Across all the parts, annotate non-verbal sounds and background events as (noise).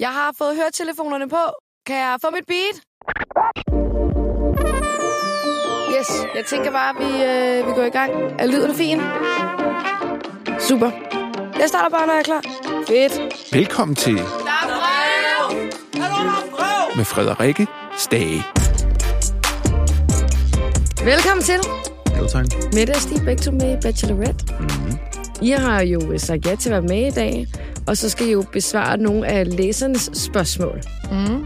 Jeg har fået høretelefonerne på. Kan jeg få mit beat? Yes, jeg tænker bare, at vi, øh, vi går i gang. Er lyden fin? Super. Jeg starter bare, når jeg er klar. Fedt. Velkommen til Der er brev! med Frederikke Stage. Velkommen til. Jo, tak. Mette og Stig, begge to med i Bachelorette. Mm-hmm. I har jo sagt ja til at være med i dag, og så skal I jo besvare nogle af læsernes spørgsmål. Mm.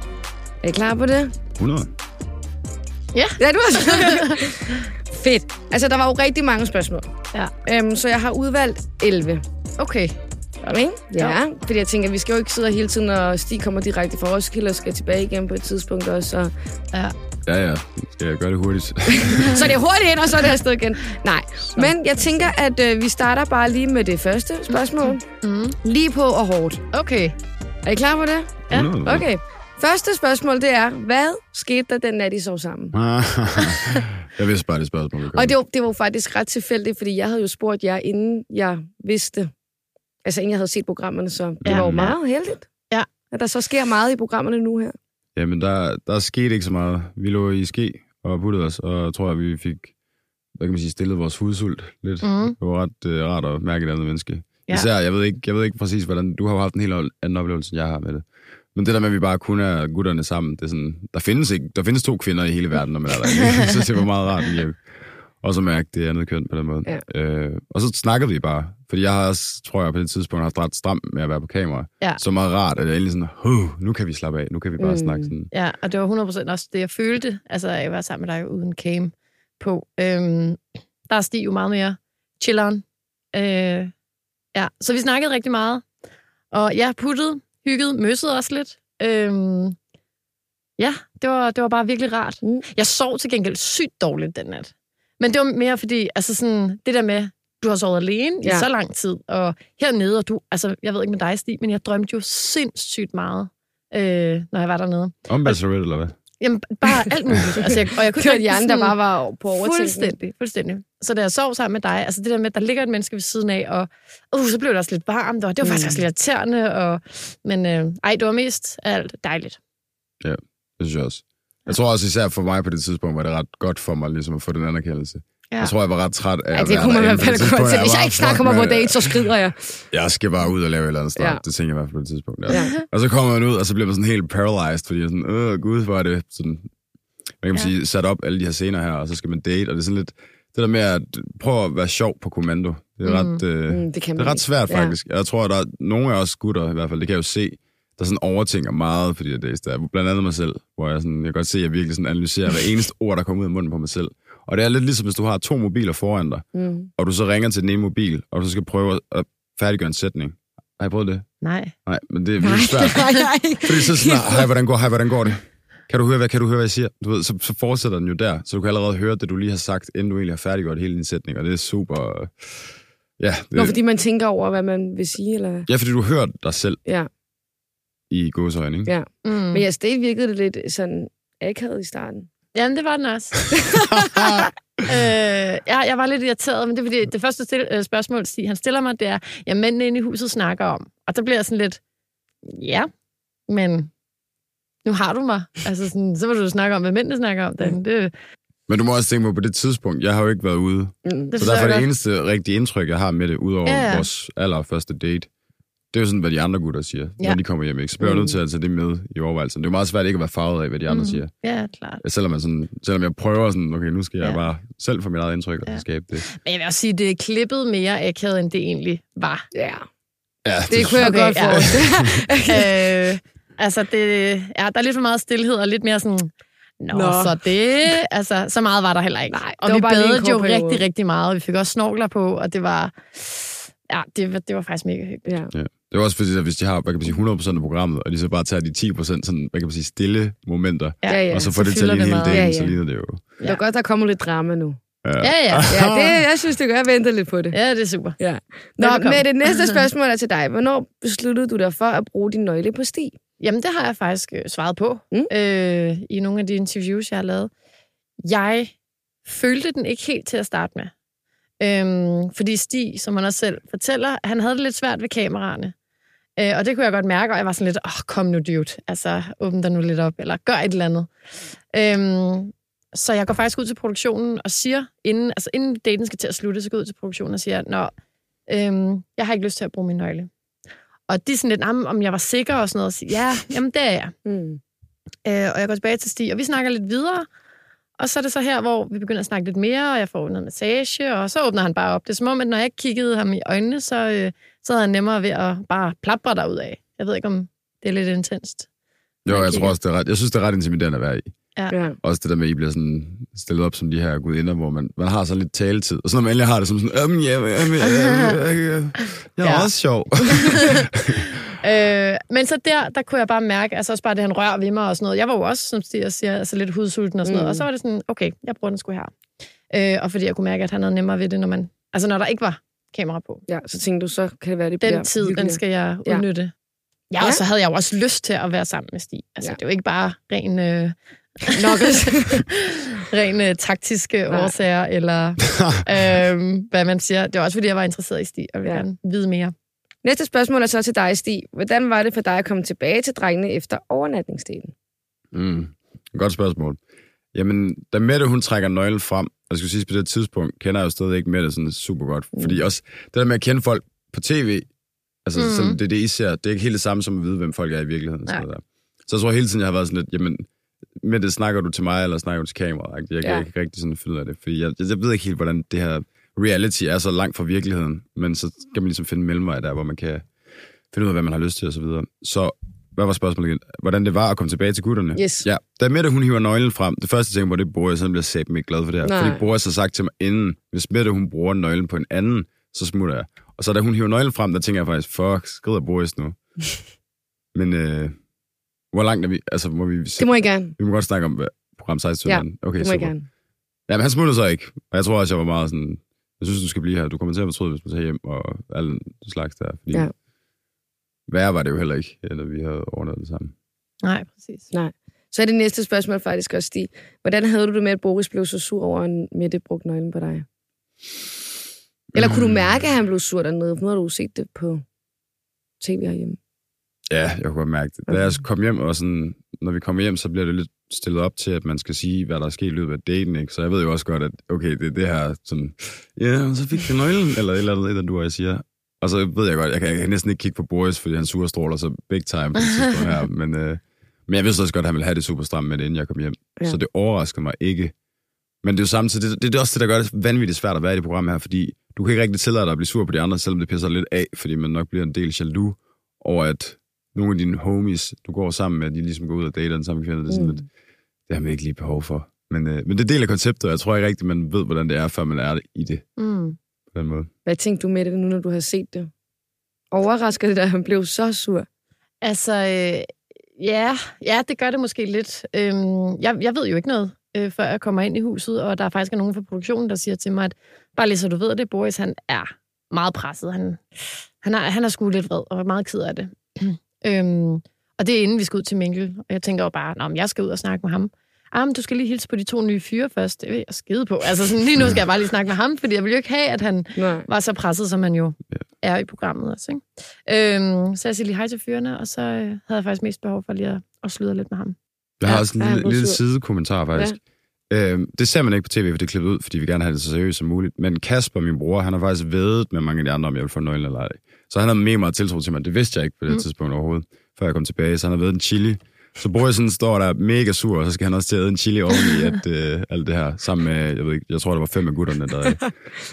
Er I klar på det? 100. Ja, du er (laughs) Fedt. Altså, der var jo rigtig mange spørgsmål. Ja. Øhm, så jeg har udvalgt 11. Okay. Okay? Ja, fordi jeg tænker, vi skal jo ikke sidde hele tiden, og Stig kommer direkte fra Roskilde og skal tilbage igen på et tidspunkt også. Så, Ja. Ja, ja. Skal jeg gøre det hurtigt? (laughs) så det er hurtigt ind, og så er det afsted igen. Nej, men jeg tænker, at øh, vi starter bare lige med det første spørgsmål. Mm. Lige på og hårdt. Okay. Er I klar på det? Ja. 100. Okay. Første spørgsmål, det er, hvad skete der den nat, I sov sammen? (laughs) jeg vidste bare, det spørgsmål. Og det var, det var faktisk ret tilfældigt, fordi jeg havde jo spurgt jer, inden jeg vidste, altså inden jeg havde set programmerne, så det Ja. var jo Ja. meget heldigt. Ja. At der så sker meget i programmerne nu her. Jamen, der, der skete ikke så meget. Vi lå i ske og puttede os, og tror jeg, vi fik hvad kan man sige, stillet vores hudsult lidt. Mm. Det var ret uh, rart at mærke et andet menneske. Ja. Især, jeg ved, ikke, jeg ved ikke præcis, hvordan... Du har jo haft en helt anden oplevelse, end jeg har med det. Men det der med, at vi bare kun er gutterne sammen, det er sådan... Der findes, ikke, der findes to kvinder i hele verden, når man er der. Synes, (laughs) det var meget rart lige at også at mærke det andet køn på den måde. Ja. Øh, og så snakkede vi bare. Fordi jeg har også, tror jeg, på det tidspunkt haft ret stramt med at være på kamera. Ja. Så meget rart, at jeg endelig sådan, huh, nu kan vi slappe af, nu kan vi bare Mm. snakke sådan. Ja, og det var 100% også det, jeg følte, altså at jeg var sammen med dig uden cam på. Øhm, der er Stig jo meget mere chilleren. Øh, ja, så vi snakkede rigtig meget. Og ja, puttede, hyggede, møssede også lidt. Øhm, ja, det var, det var bare virkelig rart. Mm. Jeg sov til gengæld sygt dårligt den nat. Men det var mere fordi, altså sådan, det der med, du har sovet alene ja. Ja. i så lang tid, og hernede, og du, altså, jeg ved ikke med dig, Stig, men jeg drømte jo sindssygt meget, øh, når jeg var dernede. Om Bachelorette, eller hvad? Jamen, bare alt muligt. Altså, jeg, og jeg kunne Kørte rigtig hjernen, der sådan- bare var på overtænkning. Fuldstændig, fuldstændig. Så da jeg sov sammen med dig, altså det der med, at der ligger et menneske ved siden af, og uh, så blev det også lidt varmt, og det var faktisk Mm. også lidt irriterende, og, men øh, ej, det var mest alt dejligt. Det synes jeg også. Jeg tror også især for mig på det tidspunkt, var det ret godt for mig ligesom at få den anerkendelse. Ja. Ja. Jeg tror, jeg var ret træt af Ja, det kunne man i hvert på fald godt til. Hvis jeg ikke snart kommer fuck, på date, så skrider jeg. Jeg skal bare ud og lave et eller andet start. Ja. Ja. Det tænker jeg i hvert fald på det tidspunkt. Ja. Ja. Og så kommer man ud, og så bliver man sådan helt paralyzed, fordi jeg sådan, åh gud, hvor er det sådan, hvad kan man Ja. ja. sige, sat op alle de her scener her, og så skal man date, og det er sådan lidt, det der med at prøve at være sjov på kommando, det er Mm. ret, øh, Mm, det kan det man er ret ikke. svært Ja. faktisk. Jeg tror, at der er nogle af os gutter i hvert fald, det kan jeg jo se, der sådan overtænker meget for de her days der. Blandt andet mig selv, hvor jeg, sådan, jeg kan godt se, at jeg virkelig sådan analyserer hver eneste ord, der kommer ud af munden på mig selv. Og det er lidt ligesom, hvis du har to mobiler foran dig, Mm. og du så ringer til den ene mobil, og du skal prøve at færdiggøre en sætning. Har I prøvet det? Nej. Nej, men det er virkelig svært. (laughs) nej, nej. Fordi så sådan, (laughs) hej, hvordan går, hej, hvordan går det? Kan du høre, hvad, kan du høre, hvad jeg siger? Du ved, så, så fortsætter den jo der, så du kan allerede høre det, du lige har sagt, inden du egentlig har færdiggjort hele din sætning, og det er super... Ja, det, Nå, fordi man tænker over, hvad man vil sige, eller ja, fordi du hører dig selv Ja. i gåsøjne, ikke? Ja. Mm. Men jeg det virkede det lidt sådan akavet i starten. Jamen, det var den også. (laughs) øh, ja, jeg var lidt irriteret, men det er fordi, det første stil, øh, spørgsmål, Stig, han stiller mig, det er, ja, mændene inde i huset snakker om. Og der bliver jeg sådan lidt, ja, men nu har du mig. Altså, sådan, så vil du snakke om, hvad mændene snakker om. Den. Det, Men du må også tænke på, på det tidspunkt, jeg har jo ikke været ude. Mm. det Så derfor er jeg det eneste rigtige indtryk, jeg har med det, udover ja. ja. vores allerførste date, det er jo sådan, hvad de andre gutter siger, Ja. ja. når de kommer hjem. Ikke? Så bliver jeg Mm. nødt til at tage det med i overvejelsen. Det er jo meget svært ikke at være farvet af, hvad de andre Mm. siger. Ja, klart. Selvom, man sådan, selvom jeg prøver sådan, okay, nu skal jeg Ja. bare selv få mit eget indtryk og Ja. ja. skabe det. Men jeg vil også sige, det er klippet mere akavet, end det egentlig var. Ja, Ja, det kunne jeg Okay, godt ja. forestille. (laughs) øh, altså, det, ja, der er lidt for meget stillhed, og lidt mere sådan, Nå, Nå. Så det... Altså, så meget var der heller ikke. Nej, og det vi badede jo rigtig, rigtig meget. Vi fik også snorkler på, og det var... Ja, det, var- det var faktisk mega hyggeligt. Ja. Det er også fordi, at hvis de har hvad kan man sige, 100% af programmet, og de så bare tager de 10% sådan, hvad kan man sige, stille momenter, Ja, ja. og så får så det til at ligne det hele dagen, Ja, ja. så ligner det jo. Det var godt, der kommer lidt drama nu. Ja. Ja, ja. Ja, det, (laughs) jeg synes, det gør, jeg venter lidt på det. Ja, det er super. Ja. Nå, med det næste (laughs) spørgsmål er til dig. Hvornår besluttede du dig for at bruge din nøgle på sti? Jamen, det har jeg faktisk øh, svaret på Mm. øh, i nogle af de interviews, jeg har lavet. Jeg følte den ikke helt til at starte med. Øhm, fordi Stig, som han også selv fortæller, han havde det lidt svært ved kameraerne. Øh, og det kunne jeg godt mærke, og jeg var sådan lidt, åh, oh, kom nu, dude. Altså, åbn dig nu lidt op, eller gør et eller andet. Øhm, så jeg går faktisk ud til produktionen og siger, inden, altså inden daten skal til at slutte, så går jeg ud til produktionen og siger, Nå, øhm, jeg har ikke lyst til at bruge min nøgle. Og de er sådan lidt, om jeg var sikker og sådan noget, og siger, ja, jamen det er jeg. Mm. Øh, og jeg går tilbage til Stig, og vi snakker lidt videre, og så er det så her, hvor vi begynder at snakke lidt mere, og jeg får noget massage, og så åbner han bare op. Det er som om, at når jeg kiggede ham i øjnene, så, øh, så havde han nemmere ved at bare plapre derud af. Jeg ved ikke, om det er lidt intenst. Jo, jeg kigger. tror også, det er ret, jeg synes, det er ret intimiderende at være i. Ja. Også det der med, at I bliver sådan stillet op som de her gudinder, hvor man, man har så lidt taletid. Og så når man endelig har det som sådan, jamen, ja, jamen, ja, ja, ja, jeg er Ja. også sjov. (laughs) Øh, men så der, der kunne jeg bare mærke, altså også bare det, han rører ved mig og sådan noget. Jeg var jo også, som også siger, altså lidt hudsulten og sådan mm. noget. Og så var det sådan, okay, jeg bruger den sgu her. Øh, og fordi jeg kunne mærke, at han havde nemmere ved det, når man, altså når der ikke var kamera på. ja, så tænkte du, så kan det være, det Den bliver tid, den hyggeligt. skal jeg udnytte. Ja, Ja. og så havde jeg jo også lyst til at være sammen med Stig. Altså, Ja. det er jo ikke bare ren, øh, (laughs) ren øh, taktiske Nej. årsager, eller (laughs) øh, hvad man siger. Det var også, fordi jeg var interesseret i Stig, og ville ja. gerne vide mere. Næste spørgsmål er så til dig, Stig. Hvordan var det for dig at komme tilbage til drengene efter overnatningsdelen? Mm. Godt spørgsmål. Jamen, da Mette, hun trækker nøglen frem, og jeg skulle sige, på det tidspunkt, kender jeg jo stadig ikke Mette sådan super godt. Mm. Fordi også, det der med at kende folk på tv, altså mm. Sådan, det er det, I ser, det er ikke helt det samme som at vide, hvem folk er i virkeligheden. Sådan der. Så jeg tror hele tiden, jeg har været sådan lidt, jamen, Mette, snakker du til mig, eller snakker du til kameraet? Jeg kan Ja. ikke rigtig sådan finde af det, fordi jeg, jeg, jeg ved ikke helt, hvordan det her reality er så langt fra virkeligheden, men så skal man ligesom finde mellemvej der, hvor man kan finde ud af, hvad man har lyst til, og så videre. Så hvad var spørgsmålet igen? Hvordan det var at komme tilbage til gutterne? Yes. Ja, da Mette, hun hiver nøglen frem, det første jeg tænker på, det er Boris, han bliver sæben ikke glad for det her. Nej. Fordi Boris har sagt til mig inden, hvis Mette, hun bruger nøglen på en anden, så smutter jeg. Og så da hun hiver nøglen frem, der tænker jeg faktisk, fuck, skrider Boris nu. (laughs) Men øh, hvor langt er vi? Altså, må vi, Det må I gerne. vi må godt snakke om hvad, program 16. Ja, okay, Det må super. gerne. Ja, men han smuttede så ikke. Og jeg tror også, jeg var meget sådan, jeg synes, du skal blive her. Du kommer til at fortryde, hvis du tager hjem og alle slags der. Fordi Ja. ja. værre var det jo heller ikke, når vi havde ordnet det sammen. Nej, præcis. Så er det næste spørgsmål faktisk også, Stig. Hvordan havde du det med, at Boris blev så sur over, at Mette brugte nøglen på dig? Eller kunne du Mm. mærke, at han blev sur dernede? Nu har du set det på tv herhjemme. Ja, jeg kunne godt mærke det. Da jeg kom hjem, og sådan, når vi kommer hjem, så bliver det lidt stillet op til, at man skal sige, hvad der er sket i løbet af daten, ikke? Så jeg ved jo også godt, at okay, det er det her, sådan, ja, så fik jeg nøglen, eller et eller andet, et eller du og jeg siger. Og så ved jeg godt, jeg kan, jeg kan næsten ikke kigge på Boris, fordi han surstråler så big time på det her, men, øh, men jeg vidste også godt, at han ville have det super stramt med det, inden jeg kom hjem. Ja. Så det overraskede mig ikke. Men det er jo samtidig, det, det, er også det, der gør det vanvittigt svært at være i det program her, fordi du kan ikke rigtig tillade dig at blive sur på de andre, selvom det pisser lidt af, fordi man nok bliver en del jaloux over, at nogle af dine homies, du går sammen med, de ligesom går ud og dater den samme kvinde, det er sådan mm. lidt, det har man ikke lige behov for. Men, øh, men det er del af konceptet, og jeg tror ikke rigtig, man ved, hvordan det er, før man er i det Mm. på den måde. Hvad tænkte du med det nu, når du har set det? Overrasker det dig, at han blev så sur? Altså, øh, ja, ja, det gør det måske lidt. Øhm, jeg, jeg ved jo ikke noget, øh, før jeg kommer ind i huset, og der er faktisk nogen fra produktionen, der siger til mig, at bare lige så du ved det, Boris, han er meget presset. Han, han, er, han er sgu lidt vred og er meget ked af det. (clears throat) øhm, og det er inden vi skal ud til Minkel. Og jeg tænker jo bare, Nå, men jeg skal ud og snakke med ham. Ah, men du skal lige hilse på de to nye fyre først. Det vil jeg skide på. Altså sådan, lige nu skal jeg bare lige snakke med ham, fordi jeg vil jo ikke have, at han Nej. var så presset, som han jo Ja. er i programmet også. Ikke? Øhm, så jeg siger lige hej til fyrene, og så øh, havde jeg faktisk mest behov for lige at, at sludre lidt med ham. Jeg har Ja, også en lille, lille sidekommentar, faktisk. Ja. Øhm, det ser man ikke på tv, for det er klippet ud, fordi vi gerne vil have det så seriøst som muligt. Men Kasper, min bror, han har faktisk vedet med mange af de andre, om jeg vil få nøglen eller ej. Så han har mere meget tiltro til mig. Det vidste jeg ikke på det mm. tidspunkt overhovedet, før jeg kom tilbage. Så han har vedet en chili. Så sådan står der mega sur, og så skal han også til at æde en chili oveni (laughs) at, øh, alt det her. Sammen med, jeg ved ikke, jeg tror, der var fem af gutterne, der,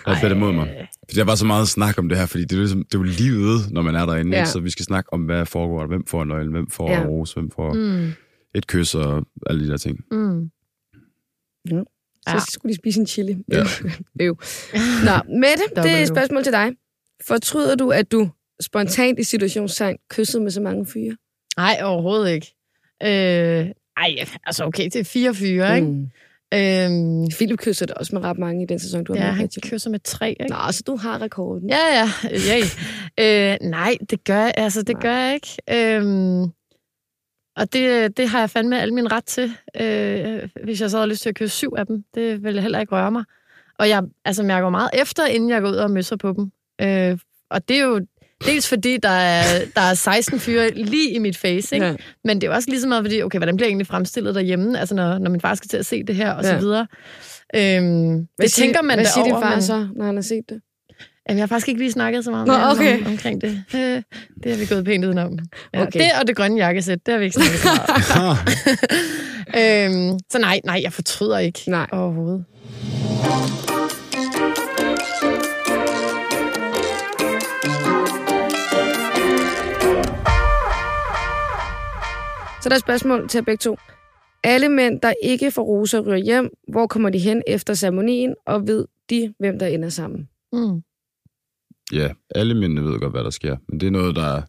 der bedte (laughs) mod mig. Fordi der var så meget snak om det her, fordi det er, jo ligesom, det er jo livet, når man er derinde. Ja. Så vi skal snakke om, hvad foregår. Hvem får nøglen, hvem får Ja. rose, hvem får mm. Et kys og alle de der ting. mm. Så Ja. skulle de spise en chili. Ja. (laughs) Øv. Nå, Mette, det er et spørgsmål til dig. Fortryder du, at du spontant i situationstegn kyssede med så mange fyre? Nej, overhovedet ikke. Øh, ej, altså okay, det er fire fyre, ikke? Mm. Øhm, Philip kysser det også med ret mange i den sæson, du har ja, med han til. kysser med tre, ikke? Nå, så du har rekorden. Ja, ja, ja. øh, nej, det gør jeg, altså, det Nej. gør jeg ikke. Øhm, og det, det har jeg fandme al min ret til. Øh, hvis jeg så havde lyst til at kysse syv af dem, det ville heller ikke røre mig. Og jeg altså, mærker meget efter, inden jeg går ud og møsser på dem. Øh, og det er jo Dels fordi, der er, der er 16 fyre lige i mit face, ikke? Ja. Men det er også lige så meget fordi, okay, hvordan bliver jeg egentlig fremstillet derhjemme, altså når, når min far skal til at se det her, og Ja. så videre. Øhm, Hvad det siger- tænker man Hvad siger din derover, far men, så, når han har set det? Jamen, jeg har faktisk ikke lige snakket så meget Nå, med ham okay. om, omkring det. Øh, det har vi gået pænt udenom. Ja, Okay. Det og det grønne jakkesæt, det har vi ikke snakket så meget om. (laughs) øhm, Så nej, nej, jeg fortryder ikke Nej. overhovedet. Så der er et spørgsmål til begge to. Alle mænd, der ikke får roser, ryger hjem. Hvor kommer de hen efter ceremonien, og ved de, hvem der ender sammen? Mm. Ja, alle mændene ved godt, hvad der sker. Men det er noget, der...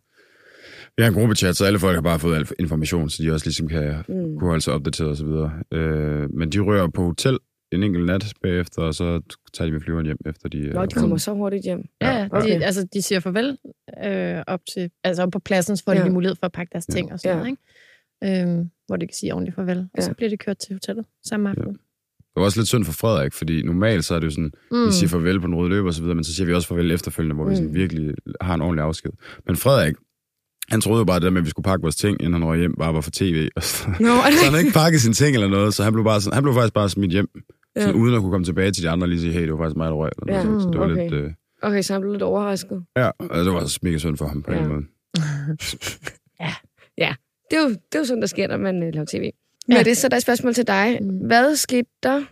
Vi har en gruppechat, så alle folk har bare fået al information, så de også ligesom kan Mm. kunne holde sig opdateret og så videre. Øh, men de rører på hotel en enkelt nat bagefter, og så tager de med flyveren hjem, efter de... Nå, de kommer så hurtigt hjem. Ja, ja okay. de, altså, de siger farvel øh, op, til, altså op på pladsen, så får de Ja. lige mulighed for at pakke deres Ja. ting og sådan Ja. noget, ikke? Øhm, hvor de kan sige ordentligt farvel. Og Ja. så bliver de kørt til hotellet samme aften. Det var også lidt synd for Frederik, fordi normalt så er det jo sådan, mm. vi siger farvel på den røde løber og så videre, men så siger vi også farvel efterfølgende, hvor mm. vi sådan Mm. virkelig har en ordentlig afsked. Men Frederik, han troede jo bare det der med, at vi skulle pakke vores ting, inden han røg hjem, bare var for tv. (laughs) Og så, det så han ikke pakket sine ting eller noget, så han blev, bare sådan, han blev faktisk bare smidt hjem, Ja. sådan, uden at kunne komme tilbage til de andre og lige sige, hey, det var faktisk mig, der røg. Eller Ja, noget. Så det var okay. lidt... Øh, Okay, så han blev lidt overrasket. ja, og det var også mega synd for ham på Ja. en måde. (laughs) Det er jo, det er jo sådan, der sker, når man øh, laver tv. Ja. Men det, så der er et spørgsmål til dig. Mm. Hvad skete der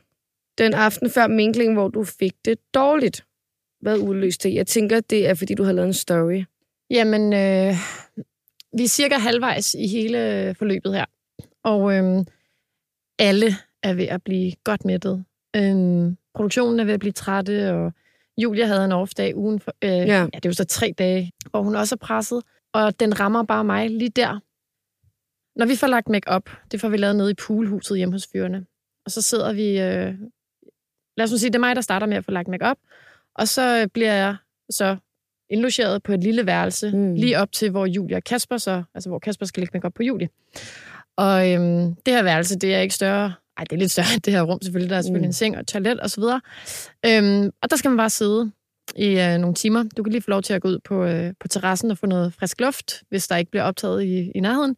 den aften før minklingen, hvor du fik det dårligt? Hvad udløste det? Jeg tænker, det er, fordi du har lavet en story. Jamen, øh, vi er cirka halvvejs i hele forløbet her. Og øh, alle er ved at blive godt mættet. Øh, produktionen er ved at blive trætte, og Julia havde en off-dag ugen for, øh, ja. ja, det er jo så tre dage, hvor hun også er presset. Og den rammer bare mig lige der. Når vi får lagt make-up, det får vi lavet nede i poolhuset hjemme hos fyrene. Og så sidder vi... Øh, lad os nu sige, det er mig, der starter med at få lagt make-up. Og så bliver jeg så indlogeret på et lille værelse, Mm. lige op til, hvor Julia og Kasper så, altså hvor Kasper skal lægge make på Julie. Og øhm, det her værelse, det er ikke større, ej, det er lidt større end det her rum selvfølgelig, der er selvfølgelig Mm. en seng og et toilet og så videre. Øhm, og der skal man bare sidde i øh, nogle timer. Du kan lige få lov til at gå ud på, øh, på terrassen og få noget frisk luft, hvis der ikke bliver optaget i, i nærheden.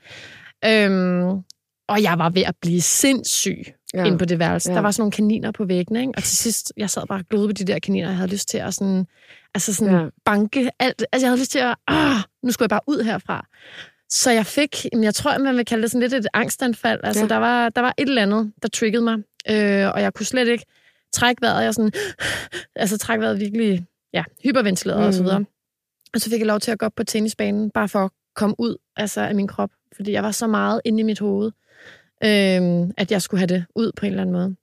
Øhm, og jeg var ved at blive sindssyg ja. inde på det værelse. Ja. Der var sådan nogle kaniner på væggene, ikke? og til sidst, jeg sad bare og glodede på de der kaniner, jeg havde lyst til at sådan, altså sådan Ja. banke alt. Altså jeg havde lyst til at, ah, nu skulle jeg bare ud herfra. Så jeg fik, jeg tror, man vil kalde det sådan lidt et angstanfald. Altså Ja. ja. der, var, der var et eller andet, der triggede mig, øh, og jeg kunne slet ikke trække vejret. Jeg sådan, (gasps) altså trække vejret virkelig, ja, hyperventileret mm. og så Mm. videre. Og så fik jeg lov til at gå op på tennisbanen, bare for at komme ud altså, af min krop, fordi jeg var så meget inde i mit hoved, øh, at jeg skulle have det ud på en eller anden måde.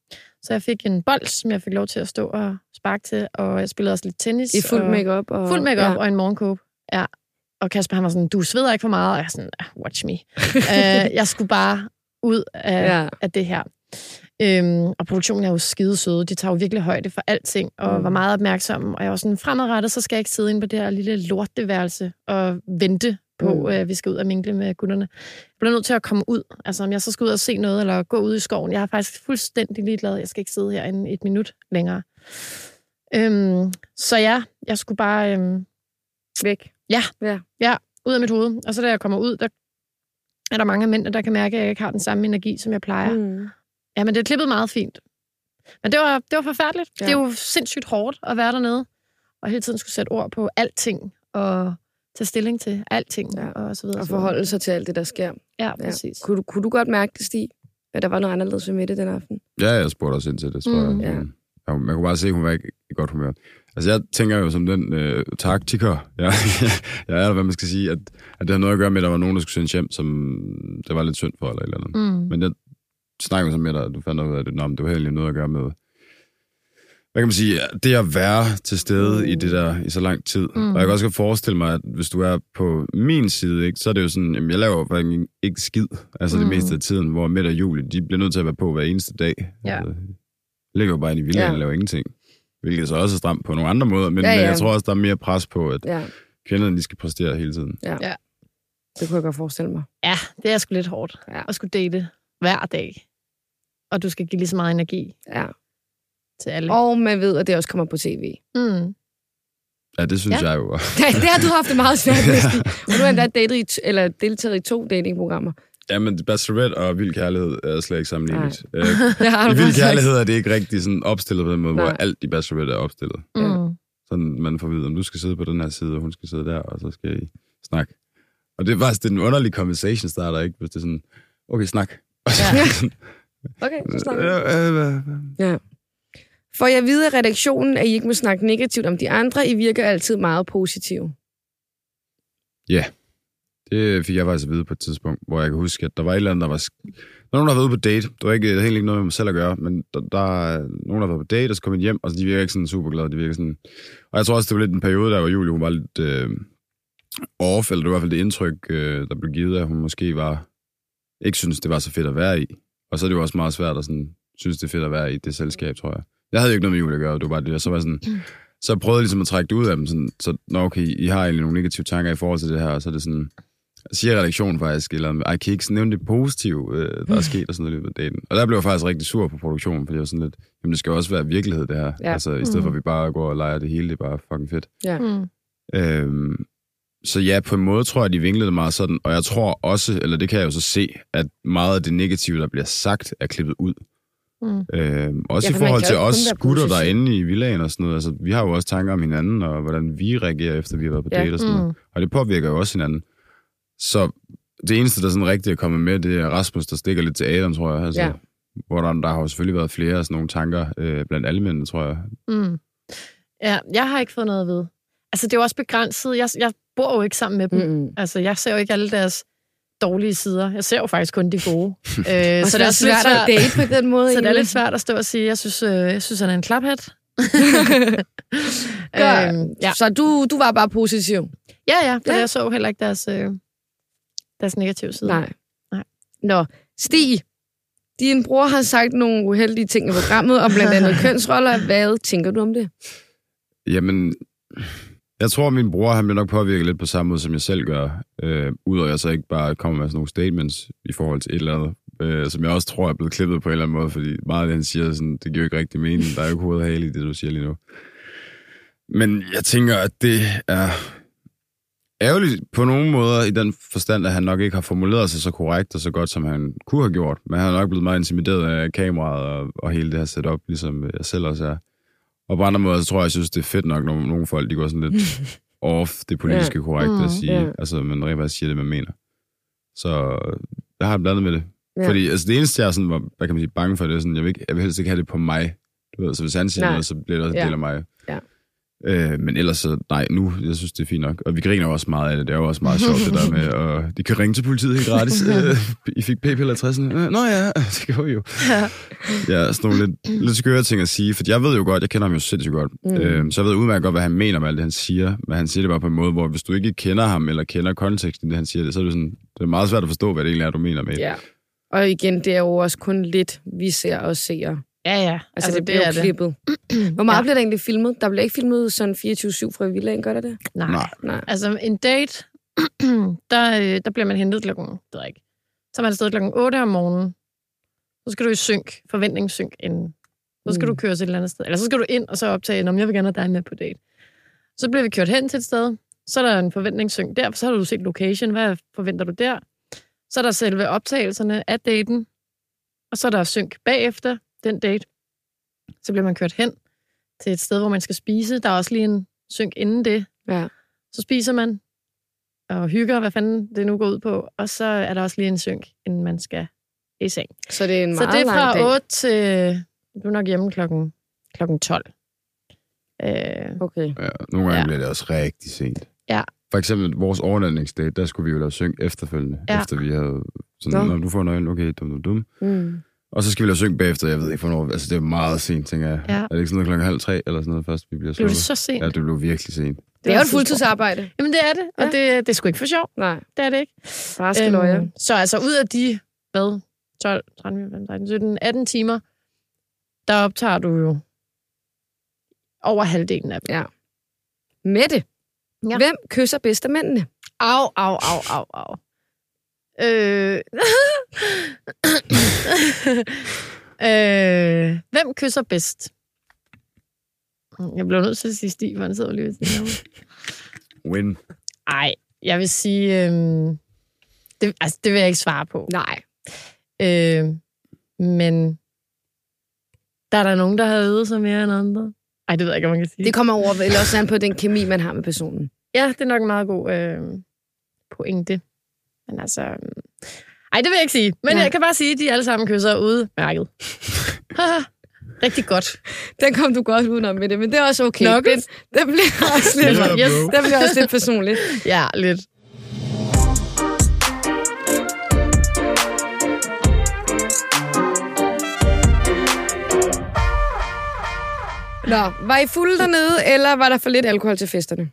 Så jeg fik en bold, som jeg fik lov til at stå og sparke til, og jeg spillede også lidt tennis. I fuld makeup og Fuld makeup ja. og en morgenkåb. Ja. Og Kasper, han var sådan, du sveder ikke for meget. Og jeg er sådan, "Ah, watch me. uh, (laughs) jeg skulle bare ud af, Ja. af det her. Øhm, og produktionen er jo skide søde. De tager jo virkelig højde for alting, og mm. var meget opmærksomme. Og jeg var sådan, fremadrettet, så skal jeg ikke sidde inde på det her lille lorteværelse og vente på, Mm. at vi skal ud og mingle med gutterne. Jeg bliver nødt til at komme ud. Altså, om jeg så skal ud og se noget, eller gå ud i skoven. Jeg er faktisk fuldstændig ligeglad. Jeg skal ikke sidde herinde et minut længere. Øhm, så ja, jeg skulle bare... Øhm, væk. ud af mit hoved. Og så da jeg kommer ud, der er der mange mændene, der kan mærke, at jeg ikke har den samme energi, som jeg plejer. Mm. Ja, men det er klippet meget fint. Men det var, det var forfærdeligt. Ja. Ja. Det er jo sindssygt hårdt at være dernede, og hele tiden skulle sætte ord på alting, og tage stilling til alting, Ja. ja. og så videre. Og forholde sig til alt det, der sker. Ja, præcis. Kunne, du, kunne du godt mærke det, Stig? At der var noget anderledes ved Mette den aften? Ja, jeg spurgte også ind til det, tror Mm. jeg. Ja. Ja. Man kunne bare se, at hun var ikke i godt humør. Altså, jeg tænker jo som den øh, taktiker, (laughs) jeg, jeg er, eller hvad man skal sige, at, at det har noget at gøre med, at der var nogen, der skulle sendes hjem, som det var lidt synd for, eller et eller andet. Mm. Men jeg snakker jo så med dig, at du fandt ud af det, Nå, det var heller noget at gøre med, hvad kan man sige, det at være til stede mm. i det der i så lang tid. Mm. Og jeg kan også godt forestille mig, at hvis du er på min side, ikke, så er det jo sådan, jamen, jeg laver faktisk ikke skid, altså mm. det meste af tiden, hvor Mette og Julie, de bliver nødt til at være på hver eneste dag. Ja. Altså, ligger jo bare inde i villaen Ja. ja. og laver ingenting. Hvilket så også er stramt på nogle andre måder, men Ja, ja, ja. ja. jeg tror også, der er mere pres på, at Ja, kvinderne de skal præstere hele tiden. det kunne jeg godt forestille mig. Ja, det er sgu lidt hårdt Ja. at skulle date hver dag. Og du skal give lige så meget energi Ja. Til alle. Og man ved, at det også kommer på tv. Mm. Ja, det synes Ja. ja. jeg jo. (laughs) Ja, det har du haft det meget svært (laughs) med, Stig. Og du har endda datet i, t- eller deltaget i to datingprogrammer. Ja, men Bachelorette og Vild Kærlighed er slet ikke sammenlignet. Øh, (laughs) I Vild Kærlighed er det ikke rigtig sådan opstillet på den måde, Nej. hvor alt i Bachelorette er opstillet. Mm. Sådan man får at vide, om du skal sidde på den her side, og hun skal sidde der, og så skal I snakke. Og det er faktisk det er en underlig conversation starter, ikke? Hvis det er sådan, okay, snak. Ja. Okay, så snakker vi. øh, øh? Ja. For jeg ved af redaktionen, at I ikke må snakke negativt om de andre. I virker altid meget positive. Ja, Det fik jeg faktisk at vide på et tidspunkt, hvor jeg kan huske, at der var et eller andet, der var... sk- Der var nogen, der var ude på date. Det var ikke, det var helt ikke noget med mig selv at gøre, men der, der er nogen, der var på date, og så kom hjem, og de virker ikke sådan super glade. De virker sådan... Og jeg tror også, det var lidt en periode, der var Julie, hun var lidt øh, off, eller det var i hvert fald det indtryk, øh, der blev givet, at hun måske var... Ikke synes, det var så fedt at være i. Og så er det jo også meget svært at sådan, synes, det er fedt at være i det selskab, tror jeg. Jeg havde jo ikke noget med Julie at gøre, det var bare det. Og så var jeg sådan... Så jeg prøvede ligesom at trække det ud af dem, sådan, så nå, okay, I har egentlig nogle negative tanker i forhold til det her, og så er det sådan, siger redaktionen faktisk, eller ej, kan I ikke nævne det positive, øh, der er sket og sådan noget i løbet af daten. Og der blev jeg faktisk rigtig sur på produktionen, fordi jeg var sådan lidt, jamen det skal jo også være virkelighed det her. Ja. Altså i stedet for Mm. at vi bare går og leger det hele, det er bare fucking fedt. Mm. Øhm, så ja, på en måde tror jeg, de vinklede meget sådan, og jeg tror også, eller det kan jeg jo så se, at meget af det negative, der bliver sagt, er klippet ud. Mm. Øhm, også Ja, i forhold til os gutter derinde i villagen og sådan noget. Altså, vi har jo også tanker om hinanden, og hvordan vi reagerer, efter vi har været på Ja. date og sådan noget. Mm. Og det påvirker jo også hinanden. Så det eneste, der sådan rigtigt er kommet med, det er Rasmus, der stikker lidt til Adam, tror jeg. Altså, Ja. Hvor der, der har jo selvfølgelig været flere af sådan nogle tanker øh, blandt alle mændene, tror jeg. Mm. Ja, jeg har ikke fået noget at vide. Altså, det er jo også begrænset. Jeg, jeg bor jo ikke sammen med dem. Mm-mm. Altså, jeg ser jo ikke alle deres dårlige sider. Jeg ser jo faktisk kun de gode. (laughs) øh, så Så det er svært lidt at date på den måde. (laughs) Så det er lidt svært at stå og sige, jeg synes, øh, jeg synes han er en klaphat. (laughs) Øhm, ja. Så du, du var bare positiv? ja, ja, for Ja. jeg så heller ikke deres, øh, deres negative side. Nej. Nej. Nå, Stig, din bror har sagt nogle uheldige ting i programmet, og blandt andet kønsroller. Hvad tænker du om det? Jamen, jeg tror, min bror han bliver nok påvirket lidt på samme måde, som jeg selv gør. Øh, Udover at jeg så ikke bare kommer med sådan nogle statements i forhold til et eller andet, øh, som jeg også tror er blevet klippet på en eller anden måde, fordi meget af det, han siger, sådan, det giver ikke rigtig mening. Der er jo ikke hovedet i det, du siger lige nu. Men jeg tænker, at det er ærgerligt på nogle måder i den forstand, at han nok ikke har formuleret sig så korrekt og så godt, som han kunne have gjort. Men han er nok blevet meget intimideret af kameraet og, og hele det her setup, ligesom jeg selv også er. Og på andre måder, så tror jeg, jeg synes, det er fedt nok, når nogle folk de går sådan lidt (laughs) off det politiske ja. korrekte Mm, at sige. ja. Ja. Altså, man rent faktisk siger det, man mener. Så jeg har blandet med det. Ja. Fordi altså, det eneste, jeg er sådan, var, hvad kan man sige, bange for, det er sådan, jeg vil, ikke, jeg vil helst ikke have det på mig. Du ved, så hvis han siger Nej. noget, så bliver det også en Ja. del af mig. Øh, men ellers så, nej, nu, jeg synes, det er fint nok. Og vi griner jo også meget af det. Det er jo også meget sjovt, det der med, og (laughs) de kan ringe til politiet helt gratis. Øh, I fik PayPal 60. Øh, Nå ja, (laughs) det kan vi jo. Ja. Ja, sådan nogle lidt, lidt skøre ting at sige, for jeg ved jo godt, jeg kender ham jo sindssygt godt, Mm. øh, så jeg ved udmærket godt, hvad han mener med alt det, han siger, men han siger det bare på en måde, hvor hvis du ikke kender ham, eller kender konteksten det, han siger det, så er det, sådan, det er meget svært at forstå, hvad det egentlig er, du mener med. Ja. Og igen, det er jo også kun lidt, vi ser og ser. Ja, ja. Altså, altså det, bliver er jo klippet. (clears throat) Hvor meget Ja. bliver der egentlig filmet? Der bliver ikke filmet sådan 24-7 fra villaen, gør der det? Nej. Nej. Nej. Altså, en date, (clears throat) der, øh, der bliver man hentet klokken, det ved jeg ikke. Så er man afsted klokken 8 om morgenen. Så skal du i synk, forventningssynk inden. Så skal Mm. du køre til et eller andet sted. Eller så skal du ind og så optage, om jeg vil gerne have dig med på date. Så bliver vi kørt hen til et sted. Så er der en forventningssynk der, så har du set location. Hvad forventer du der? Så er der selve optagelserne af daten. Og så er der synk bagefter den date. Så bliver man kørt hen til et sted, hvor man skal spise. Der er også lige en synk inden det. Ja. Så spiser man og hygger, hvad fanden det nu går ud på. Og så er der også lige en synk, inden man skal i seng. Så det er en Så meget det er fra dag. 8 til... Du er nok hjemme klokken, klokken 12. Øh, Okay. Ja, nogle gange Ja. bliver det også rigtig sent. Ja. For eksempel vores overnatningsdate, der skulle vi jo lave synk efterfølgende, Ja. efter vi havde sådan, Nå. når du får nøgen, okay, dum, dum, dum. Mm. Og så skal vi lave synk bagefter, jeg ved ikke hvornår, altså det er meget sent, tænker jeg. Ja. Er det ikke sådan noget klokken halv tre, eller sådan noget først, vi bliver blev slået? det så sent? Ja, det blev virkelig sent. Det er jo et fuldtidsarbejde. Jamen, det er det, og Ja. det, det er sgu ikke for sjov. Nej, Det er det ikke. skal øhm, så altså ud af de, hvad, 12, 13, 14, 13, 17, 18 timer, der optager du jo over halvdelen af dem. Ja. Mette, ja. hvem kysser bedst af mændene? Au, au, au, au, au. Øh... (laughs) øh... Hvem kysser bedst? Jeg bliver nødt til at sige Stig, for han sidder lige ved. Win. Ej, jeg vil sige... Øhm, det, altså, det vil jeg ikke svare på. Nej. Øh, men der er der nogen, der har øvet sig mere end andre. Ej, det ved jeg ikke, om man kan sige. Det kommer over, eller også an på den kemi, man har med personen. Ja, det er nok en meget god øh, pointe. Men altså... Ej, det vil jeg ikke sige. Men Nej. jeg kan bare sige, at de alle sammen kysser udmærket. Haha, (laughs) Rigtig godt. Den kom du godt udenom med det, men det er også okay. Nok. Den, den bliver (laughs) også lidt, Ja, Yes. den bliver også lidt personligt. Ja, lidt. Nå, var I fulde dernede, eller var der for lidt alkohol til festerne?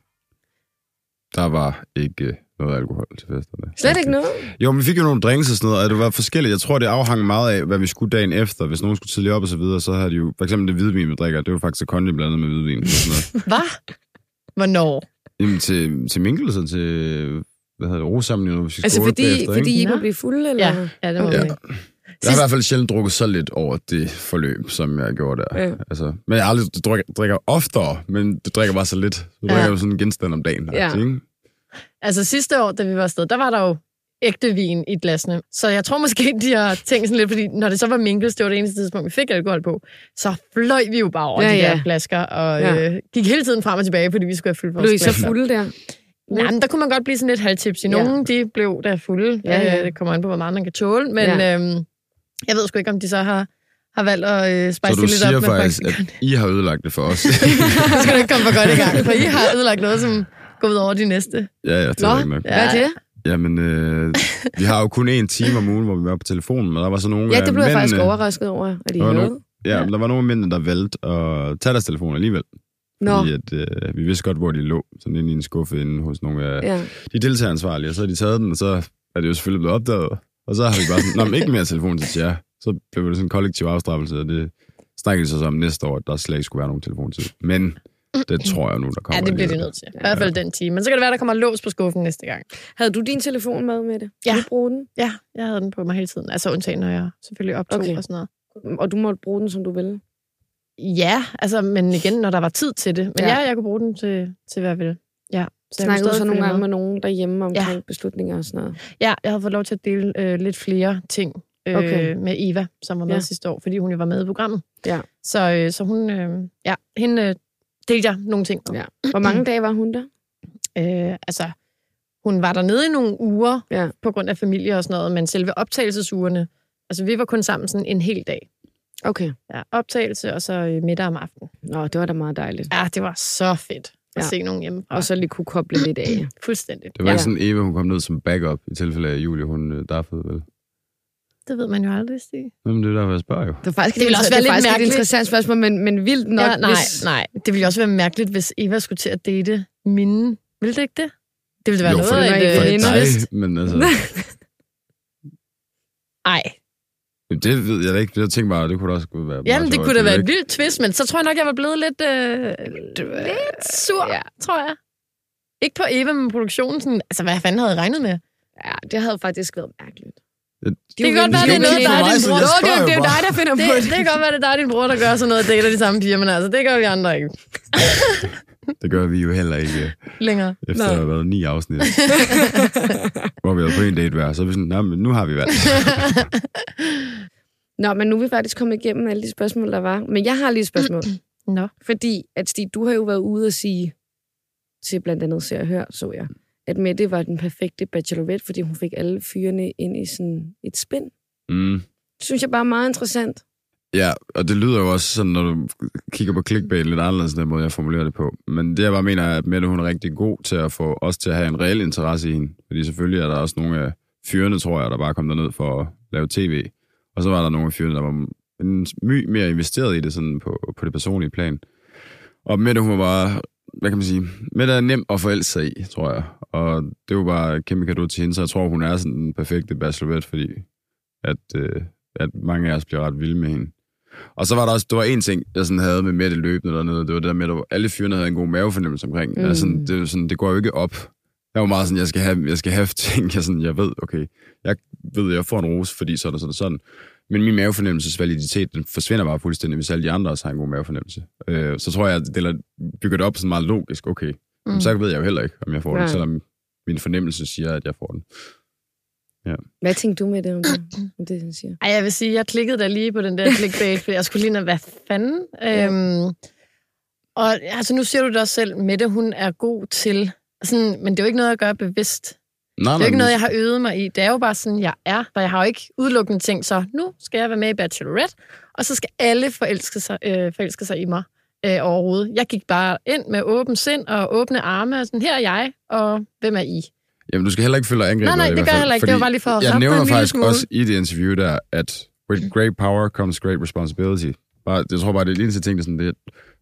Der var ikke øh, noget alkohol til festerne. Slet ikke noget? Jo, men vi fik jo nogle drinks og sådan noget, og det var forskelligt. Jeg tror, det afhang meget af, hvad vi skulle dagen efter. Hvis nogen skulle tidligt op og så videre, så havde de jo... For eksempel det hvidvin, vi drikker, det var faktisk kondi blandet med hvidvin. Og sådan noget. Hvad? Hvornår? Jamen til, til Minkels og til... Hvad hedder det? Rosamling, hvis vi Altså skulle fordi, bagefter, fordi I ikke? Nå. kunne blive fulde, eller? Ja, ja det må Ja. man ikke. Jeg har i hvert fald sjældent drukket så lidt over det forløb, som jeg gjorde der. Ja. Altså, men jeg aldrig drikker, drikker oftere, men det drikker bare så lidt. Så Ja. drikker jeg jo sådan en genstand om dagen. Ja. Ja. Ikke? Altså sidste år, da vi var afsted, der var der jo ægte vin i glasene. Så jeg tror måske, de har tænkt sådan lidt, fordi når det så var minkels, det var det eneste tidspunkt, vi fik alkohol på, så fløj vi jo bare over Ja, ja, de ja. der flasker, og Ja. ja. øh, gik hele tiden frem og tilbage, fordi vi skulle have fyldt vores Blev I så fulde der? Nej, men der kunne man godt blive sådan lidt halvtipsy. Nogle, de blev der fulde. Ja, ja. Øh, Det kommer an på, hvor meget man kan tåle. Men Ja. ja. øhm, jeg ved sgu ikke, om de så har, har valgt at øh, Så spice du det lidt siger op med faktisk, faktisk... at I har ødelagt det for os. Så (laughs) skal du ikke komme for godt i gang, for I har ødelagt noget, som går ud over de næste. ja, ja, det Nå. er ikke nok. Hvad er det? Jamen, øh, vi har jo kun én time om ugen, hvor vi var på telefonen, men der var så nogle Ja, det blev jeg faktisk overrasket over, at var havde. ja, men der var nogle af mændene, der valgte at tage deres telefon alligevel. Nå, Fordi at, øh, vi vidste godt, hvor de lå. Sådan inde i en skuffe inde hos nogle af ja. de deltageransvarlige. Og så har de taget den, og så er det jo selvfølgelig blevet opdaget. Og så har vi bare sådan, Nå, men ikke mere telefon til jer. Så blev det sådan en kollektiv afstraffelse, og det snakkede de så om næste år, at der slet ikke skulle være nogen telefontid. Men det tror jeg nu, der kommer. Ja, det bliver det alligevel. nødt til. I hvert fald den time. Men så kan det være, der kommer lås på skuffen næste gang. Havde du din telefon med med det? Ja. Du bruge den? Ja, jeg havde den på mig hele tiden. Altså undtagen, når jeg selvfølgelig optog Okay. og sådan noget. Og du måtte bruge den, som du ville? Ja, altså, men igen, når der var tid til det. Men Ja. ja, jeg kunne bruge den til, til hvad jeg ville. Ja. Så Snakkede du så nogle gange med. nogen derhjemme omkring ja. beslutninger og sådan noget? Ja, jeg havde fået lov til at dele øh, lidt flere ting øh, Okay. med Eva, som var med ja. sidste år, fordi hun jo var med i programmet. Ja. Så, øh, så hun, øh, ja, hende øh, delte jeg nogle ting om. Ja. Hvor mange dage var hun der? Øh, altså, hun var dernede i nogle uger Ja. på grund af familie og sådan noget, men selve optagelsesugerne, altså vi var kun sammen sådan en hel dag. Okay. Ja, optagelse og så øh, middag om aftenen. Nå, det var da meget dejligt. Ja, det var så fedt at Ja. se nogen hjemme. Og så lige kunne koble lidt af. (clears throat) Fuldstændigt. Det var ja, ikke sådan, Eva, hun kom ned som backup, i tilfælde af, Julie, hun øh, daffede, vel? Det ved man jo aldrig, Stig. Nå, men det er derfor, jeg spørger jo. Det, var faktisk Det ville også være det er lidt faktisk et mærkeligt. interessant spørgsmål, men, men vildt nok. ja, nej, hvis... nej. Det ville også være mærkeligt, hvis Eva skulle til at date mine. Ville det ikke det? Det ville være jo, noget for, af det et øh, twist. dig, men altså... (laughs) Ej. Det ved jeg da ikke. Jeg tænkte bare, det kunne da også være meget Jamen, det kunne da er være et ikke- vildt twist, men så tror jeg nok, jeg var blevet lidt, øh, lidt sur, Ja. ja. tror jeg. Ikke på Eva, men produktionen. Sådan, altså, hvad fanden havde jeg regnet med? Ja, det havde faktisk været mærkeligt. Det- Det kan godt være, det er noget, der er din bror. Nå, det, er- det er dig, der finder Det, på det. det kan godt være, det er dig, din bror, der gør sådan noget og dater de samme piger, men altså, det gør vi andre ikke (laughs) Det gør vi jo heller ikke, øh, længere. efter at have været ni afsnit. (laughs) hvor vi har på en date hver. Så er vi sådan, nej, men nu har vi valgt. (laughs) Nå, men nu er vi faktisk kommet igennem alle de spørgsmål, der var. Men jeg har lige et spørgsmål. (clears throat) Nå. Fordi, at Stig, du har jo været ude og sige til blandt andet Se og Hør, så jeg, at Mette var den perfekte bachelorette, fordi hun fik alle fyrene ind i sådan et spind. Mm. Det synes jeg bare er meget interessant. Ja, og det lyder jo også sådan, når du kigger på clickbait lidt anderledes, den måde, jeg formulerer det på. Men det, jeg bare mener, er, at Mette, hun er rigtig god til at få os til at have en reel interesse i hende. Fordi selvfølgelig er der også nogle af fyrene, tror jeg, der bare kom derned for at lave tv. Og så var der nogle af fyrene, der var en my mere investeret i det sådan på, på det personlige plan. Og Mette, hun var bare, hvad kan man sige, Mette er nem at forelske sig i, tror jeg. Og det var bare kæmpe kado til hende, så jeg tror, hun er sådan den perfekte bachelorette, fordi at, øh, at mange af os bliver ret vilde med hende. Og så var der også, det var en ting, jeg sådan havde med Mette løbende dernede, det var det der med, at alle fyrene havde en god mavefornemmelse omkring. Mm. Altså, det, sådan, det går jo ikke op. Jeg var meget sådan, jeg skal have, jeg skal have (laughs) ting, jeg, sådan, jeg ved, okay, jeg ved, jeg får en rose, fordi sådan og sådan og sådan. Men min mavefornemmelses validitet, den forsvinder bare fuldstændig, hvis alle de andre også har en god mavefornemmelse. Øh, så tror jeg, at det bygger det op sådan meget logisk. Okay, mm. så ved jeg jo heller ikke, om jeg får Nej. den, selvom min fornemmelse siger, at jeg får den. Hvad tænkte du med det, om det, om det han siger? Ej, jeg vil sige, jeg klikkede da lige på den der clickbait, fordi jeg skulle lige, hvad fanden? Ja. Øhm, og altså, nu siger du det også selv, Mette, hun er god til, sådan, men det er jo ikke noget, jeg gør bevidst. Nej, Det er jo ikke noget, jeg har øvet mig i. Det er jo bare sådan, jeg er. For jeg har jo ikke udelukkende tænkt, så nu skal jeg være med i Bachelorette, og så skal alle forelske sig, øh, forelske sig i mig øh, overhovedet. Jeg gik bare ind med åben sind og åbne arme, og sådan, her er jeg, og hvem er I? Jamen, du skal heller ikke føle dig angrebet. Nej, nej, det gør jeg heller ikke. Det var bare lige for at Jeg nævner en faktisk smule. også i det interview der, at with great power comes great responsibility. Bare, jeg tror bare, det er den eneste ting, der sådan, det,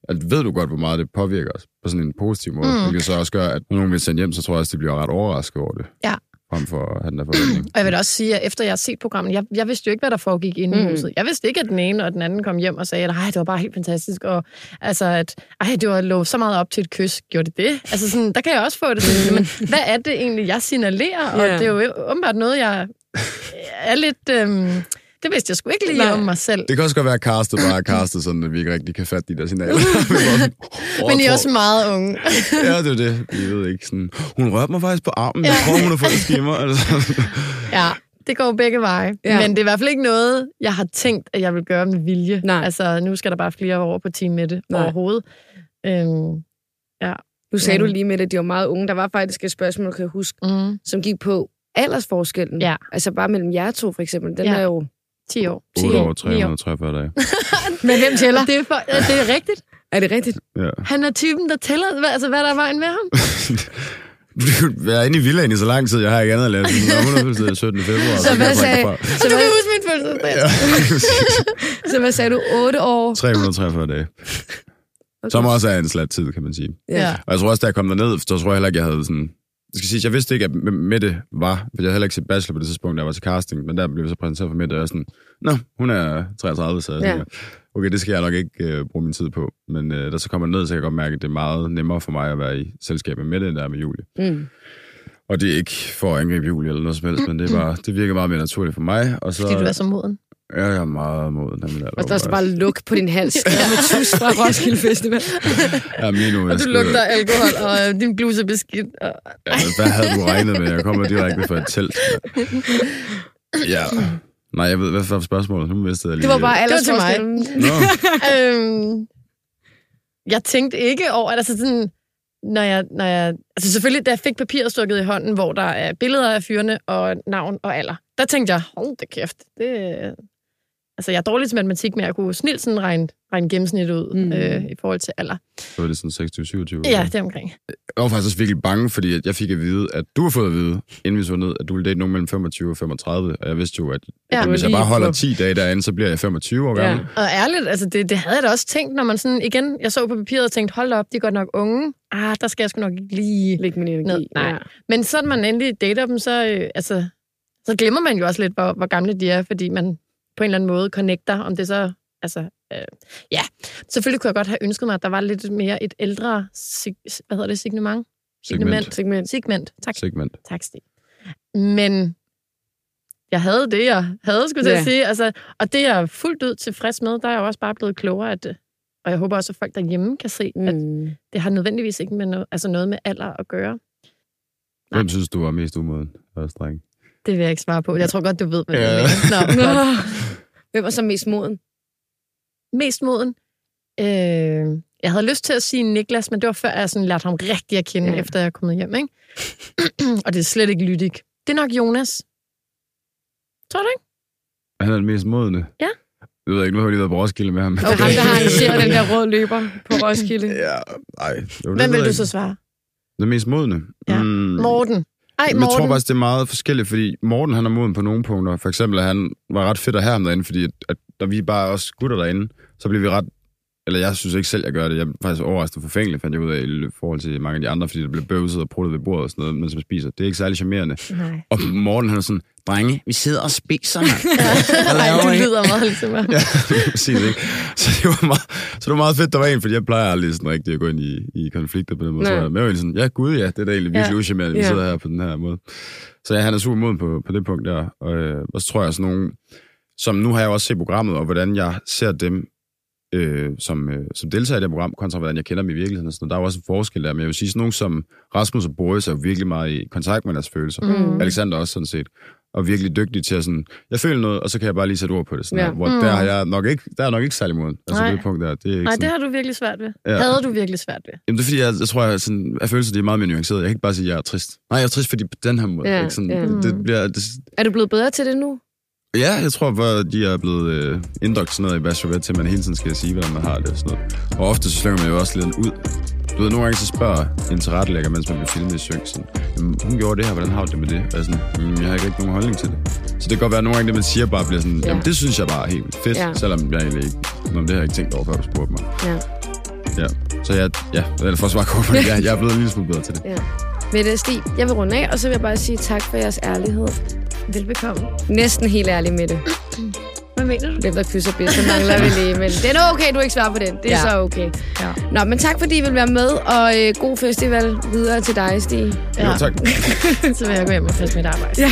at ved du godt, hvor meget det påvirker os på sådan en positiv måde. Mm. Mm. Hvilket så også gør, at når nogen vil sende hjem, så tror jeg også, de bliver ret overrasket over det. Ja. Frem for at have den der forventning. Og jeg vil da også sige, at efter jeg har set programmet, jeg, jeg vidste jo ikke, hvad der foregik inde i Mm. huset. Jeg vidste ikke, at den ene og den anden kom hjem og sagde, at "Ej, det var bare helt fantastisk, og altså, at ej, det var lå så meget op til et kys. Gjorde det det? Altså sådan, der kan jeg også få det sådan, men hvad er det egentlig, jeg signalerer? Og Ja. det er jo åbenbart noget, jeg er lidt... Øhm, det vidste jeg sgu ikke lige Nej. om mig selv. Det kan også godt være, at castet bare er (laughs) castet sådan, at vi ikke rigtig kan fatte de der signaler. (laughs) Men I er også meget unge. Ja, det er det. Vi ved ikke sådan, hun rørte mig faktisk på armen. Jeg tror, hun har fået skimmer. (laughs) Altså. Ja, det går begge veje. Ja. Ja. Men det er i hvert fald ikke noget, jeg har tænkt, at jeg vil gøre med vilje. Nej. Altså, nu skal der bare flere over på Team Mette Nej. overhovedet. Øhm, Nu sagde Ja. du lige med, at de var meget unge. Der var faktisk et spørgsmål, kan jeg huske, mm, som gik på aldersforskellen. Ja. Altså bare mellem jer to, for eksempel. Den Ja. er jo... 10 år. 8 10 år, Ni år. 343 dage. (laughs) Men hvem tæller? Det er, for, det er rigtigt. Er det rigtigt? Ja. Han er typen, der tæller, hvad, altså, hvad der er vejen med ham. (laughs) Du kan være inde i villaen i så lang tid, jeg har ikke andet at lave. Jeg er 100 17. februar. Så hvad sagde- Og Så du kan huske min fødselsdag. Ja, (laughs) så hvad sagde du? 8 år? 343 dage. Okay. Som også er en slat tid, kan man sige. Ja. Og jeg tror også, da jeg kom derned, så tror jeg heller ikke, jeg havde sådan... Jeg skal sige, jeg vidste ikke, at Mette var, for jeg havde heller ikke set Bachelor på det tidspunkt, da jeg var til casting, men der blev vi så præsenteret for Mette, og jeg sådan, Nå, hun er 33, så jeg Ja. tænker, okay, det skal jeg nok ikke øh, bruge min tid på. Men øh, da så kommer ned, så kan jeg godt mærke, at det er meget nemmere for mig at være i selskab med Mette, end der er med Julie. Mm. Og det er ikke for at angribe Julie eller noget som helst, men det, er bare, det virker meget mere naturligt for mig. Og så, Fordi du er så moden. Ja, jeg er meget mod den der. Og der bare luk på din hals. Med tus fra Roskilde Festival. Jamen, lige nu, Og du lugter alkohol, og øh, din bluse er beskidt. Og... Ja, men hvad havde du regnet med? Jeg kommer direkte fra et telt. (laughs) Ja. Nej, jeg ved, hvad for spørgsmålet? Nu mistede jeg lige... Det var bare Det var til mig. aldersforskellen. (laughs) Øhm, jeg tænkte ikke over, at altså sådan, når jeg, når jeg, altså selvfølgelig, da jeg fik papiret stukket i hånden, hvor der er billeder af fyrene og navn og alder, der tænkte jeg, hold da kæft, det, altså jeg er dårlig til matematik, men jeg kunne snilt sådan regne, regne gennemsnit ud Mm. øh, i forhold til alder. så var det sådan 26-27. Ja, det er omkring. Jeg var faktisk også virkelig bange, fordi jeg fik at vide, at du har fået at vide, inden vi så ned, at du ville date nogen mellem 25 og 35. Og jeg vidste jo, at, Ja, at hvis jeg bare holder på- 10 dage derinde, så bliver jeg 25 år Ja. gammel. Og ærligt, altså det, det havde jeg da også tænkt, når man sådan, igen, jeg så på papiret og tænkte, hold da op, de er godt nok unge. Ah, der skal jeg sgu nok ikke lige... Læg min energi. Ned. Nej. Men så når man endelig dater dem, så, øh, altså, så glemmer man jo også lidt, hvor, hvor gamle de er, fordi man på en eller anden måde connecter, om det så... Altså, øh, ja, selvfølgelig kunne jeg godt have ønsket mig, at der var lidt mere et ældre, sig- hvad hedder det, signement? Segment. Segment. Segment, tak. Segment. Tak, Stig. Men jeg havde det, jeg havde, skulle jeg Ja. sige. Altså, og det er jeg fuldt ud tilfreds med. Der er jeg også bare blevet klogere, at, og jeg håber også, at folk derhjemme kan se, mm. at det har nødvendigvis ikke med noget, altså noget med alder at gøre. Hvem synes du var mest umoden? Også, dreng? Det vil jeg ikke svare på. Jeg tror godt, du ved, hvad Ja. jeg mener. Nå. (laughs) Hvem var så mest moden? Mest moden? Øh, jeg havde lyst til at sige Niklas, men det var før, jeg sådan lærte ham rigtig at kende, Ja. efter jeg er kommet hjem. Ikke? (clears throat) og det er slet ikke lydik. Det er nok Jonas. Tror du ikke? Han er den mest modne. Ja. Jeg ved ikke, nu har jeg lige været på Roskilde med ham. Okay. Ham, der har arrangeret (laughs) den der røde løber på Roskilde. Ja, nej. Hvem vil du så svare? Den mest modne? Ja. Mm. Morten. Ej, Men jeg tror Morten. faktisk, det er meget forskelligt, fordi Morten han er moden på nogle punkter. For eksempel, at han var ret fedt at have ham derinde, fordi at, at da vi bare også gutter derinde, så bliver vi ret... Eller jeg synes ikke selv, jeg gør det. Jeg er faktisk overrasket forfængelig, fandt jeg ud af i forhold til mange af de andre, fordi der bliver bøvset og pruttet ved bordet og sådan noget, mens man spiser. Det er ikke særlig charmerende. Nej. Og Morten han er sådan, drenge, vi sidder og spiser, mand. (laughs) Hvad Ej, I?" lyder meget ligesom. (laughs) Ja, præcis, ikke? Så det var meget, så det var meget fedt, der var en, fordi jeg plejer aldrig sådan rigtig at gå ind i, i konflikter på den måde. Så Nej. jeg var sådan, ja gud ja, det er da egentlig virkelig Ja. uschammerende, at vi sidder her på den her måde. Så ja, han er super moden på, på det punkt der. Og, øh, og så tror jeg sådan nogle som nu har jeg også set programmet, og hvordan jeg ser dem øh, som, øh, som deltager i det program, kontra hvordan jeg kender dem i virkeligheden. Og sådan noget. Der er jo også en forskel der, men jeg vil sige, sådan nogen som Rasmus og Boris er jo virkelig meget i kontakt med deres følelser. Mm. Alexander også sådan set. Og virkelig dygtig til at sådan, jeg føler noget, og så kan jeg bare lige sætte ord på det. Sådan Ja. ja. Hvor Mm. der, har jeg nok ikke, der er nok ikke særlig moden. Altså Nej. det punkt der. Det er ikke Nej, sådan, det har du virkelig svært ved. Ja. Havde du virkelig svært ved. Jamen, det er fordi, jeg, jeg tror, jeg, sådan, jeg følelser, de er meget mere nuanceret. Jeg kan ikke bare sige, at jeg er trist. Nej, jeg er trist, fordi på den her måde. Ja, ikke? Sådan, ja. det, det bliver, det, Er du blevet bedre til det nu? Ja, jeg tror, hvor de er blevet øh, indoktrineret i Bachelorette til, at man hele tiden skal sige, hvordan man har det og sådan noget. Og ofte så slynger man jo også lidt ud. Du ved, nogle gange så spørger en tilrettelægger, mens man bliver filmet i synk, sådan, "Jamen, hun gjorde det her, hvordan har du det med det? Og jeg, sådan, mm, jeg har ikke rigtig nogen holdning til det. Så det kan godt være, at nogle gange det, man siger, bare bliver sådan, Ja. jamen det synes jeg bare er helt fedt, Ja. selvom jeg egentlig ikke, Nå, det har jeg ikke tænkt over, før du spurgte mig. Ja. Ja. Så jeg, ja, eller for at svare kort jeg, jeg er blevet en lille smule bedre til det. ja. Mette Stig, jeg vil runde af, og så vil jeg bare sige tak for jeres ærlighed. Velbekomme. Næsten helt ærlig med det. Hvad mener du? Hvem der kysser bedst, så mangler vi lige. Men det er okay, du ikke svarer på den. Det er Ja. så okay. Ja. Nå, men tak fordi I vil være med, og øh, god festival videre til dig, Stig. Ja. Jo, tak. (laughs) Så vil jeg gå hjem og passe mit arbejde. Ja.